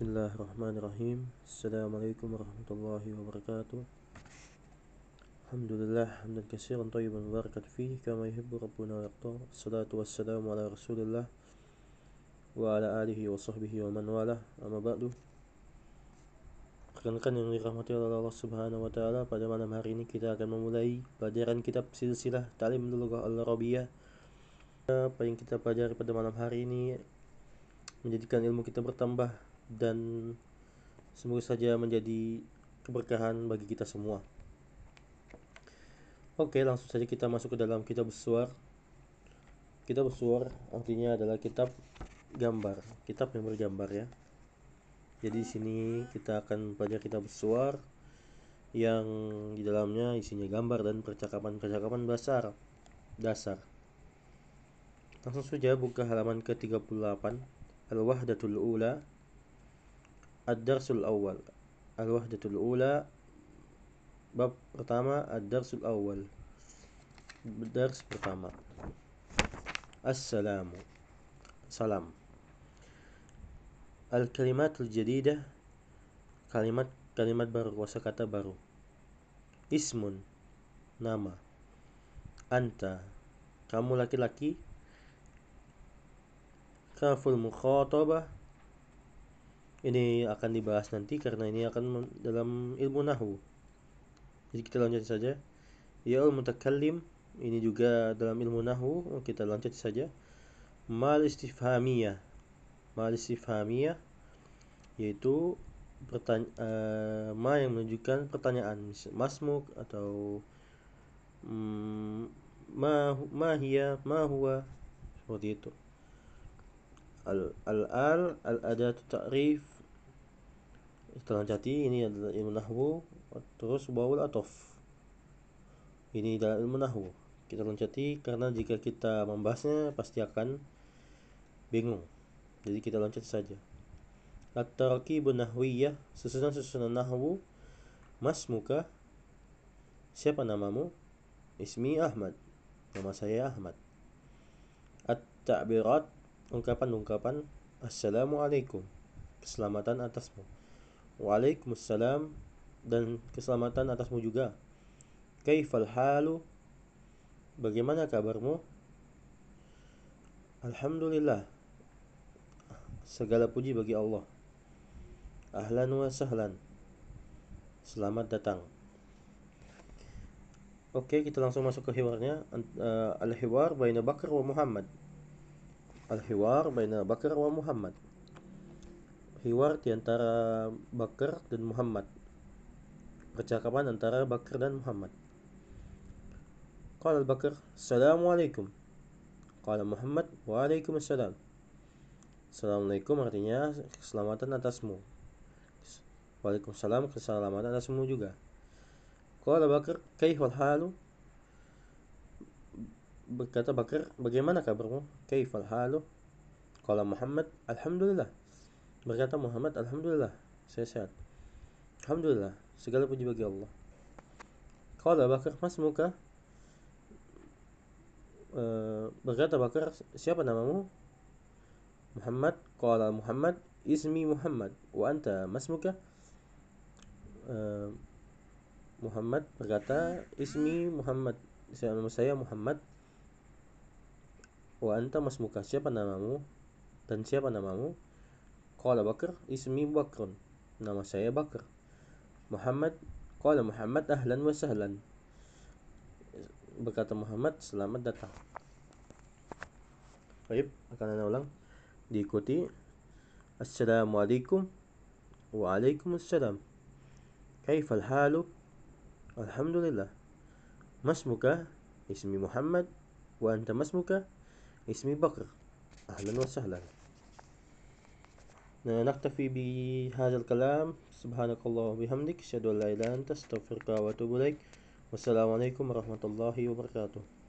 Bismillahirrahmanirrahim. Assalamualaikum warahmatullahi wabarakatuh. Alhamdulillah Hamdan kasiran tayyiban barakat fi Kama yuhibbu Rabbuna wa yaktar Salatu wassalamu ala rasulillah Wa ala alihi wa sahbihi wa man wala. Amma ba'du. Perkenalkan yang dirahmati Allah subhanahu wa ta'ala Pada malam hari ini kita akan memulai Pelajaran kitab silsilah Ta'lim Lugah Al-Rabiyah Apa yang kita pelajari pada malam hari ini Menjadikan ilmu kita bertambah dan semoga saja menjadi keberkahan bagi kita semua. Oke, langsung saja kita masuk ke dalam kitab suar. Kitab suar artinya adalah kitab gambar, kitab yang bergambar ya. Jadi di sini kita akan belajar kitab suar yang di dalamnya isinya gambar dan percakapan-percakapan dasar. Dasar. Langsung saja buka halaman ke-38 Al-Wahdatul Ula Ad-Darsul Awal Al-Wahdatul Ula Bab pertama Ad-Darsul Awal Dars pertama. Assalamu Salam Al-Kalimatul Jadidah Kalimat-kalimat baru kata baru. Ismun Nama Anta Kamu laki-laki. kaful mukhatabah ini akan dibahas nanti karena ini akan dalam ilmu nahu. Jadi kita lanjut saja. Ya mutakallim ini juga dalam ilmu nahu kita lanjut saja. Mal istifhamiyah. Mal istifhamiyah yaitu pertanya uh, ma yang menunjukkan pertanyaan. Masmuk atau mm, ma ma hiya ma huwa seperti itu al al adat ta'rif. Istilah jati ini adalah ilmu nahwu. Terus wawul atof. Ini adalah ilmu nahwu. Kita loncati karena jika kita membahasnya pasti akan bingung. Jadi kita loncat saja. At-tarkibun nahwiyah susunan-susunan nahwu. Mas muka siapa namamu? Ismi Ahmad. Nama saya Ahmad. At-ta'birat ungkapan-ungkapan Assalamualaikum. Keselamatan atasmu. Waalaikumsalam. Dan keselamatan atasmu juga. Kaifal halu? Bagaimana kabarmu? Alhamdulillah. Segala puji bagi Allah. Ahlan wa sahlan. Selamat datang. Oke kita langsung masuk ke hiwarnya uh, Al-hiwar Baina Bakar wa Muhammad Al-Hiwar baina Bakar wa Muhammad. Hiwar di antara Bakar dan Muhammad. Percakapan antara Bakar dan Muhammad. Qala Bakar, Assalamualaikum. Qala Muhammad, Waalaikumsalam. Assalamualaikum artinya keselamatan atasmu. Waalaikumsalam keselamatan atasmu juga. Qala Bakar, kaifal halu? Berkata Bakar, bagaimana kabarmu? Kaifal halu? Kala Muhammad, Alhamdulillah. Berkata Muhammad, Alhamdulillah, saya sehat. Alhamdulillah, segala puji bagi Allah. Kala Bakar, mas muka? Uh, berkata Bakar, siapa namamu? Muhammad, Kala Muhammad, ismi Muhammad. Wa anta masmuka? Uh, Muhammad berkata, ismi Muhammad. Nama saya Muhammad Wa anta masmuka siapa namamu dan siapa namamu? Qala Bakar ismi Bakrun. Nama saya Bakar. Muhammad Qala Muhammad ahlan wa sahlan. Berkata Muhammad selamat datang. Baik, akan anda ulang. Diikuti Assalamualaikum Waalaikumsalam. Kaifal halu? Alhamdulillah. Masmuka? Ismi Muhammad. Wa anta masmuka? اسمي بكر أهلا وسهلا. نكتفي بهذا الكلام. سبحانك الله وبحمدك أشهد أن لا إله إلا أنت أستغفرك وأتوب إليك. والسلام عليكم ورحمة الله وبركاته.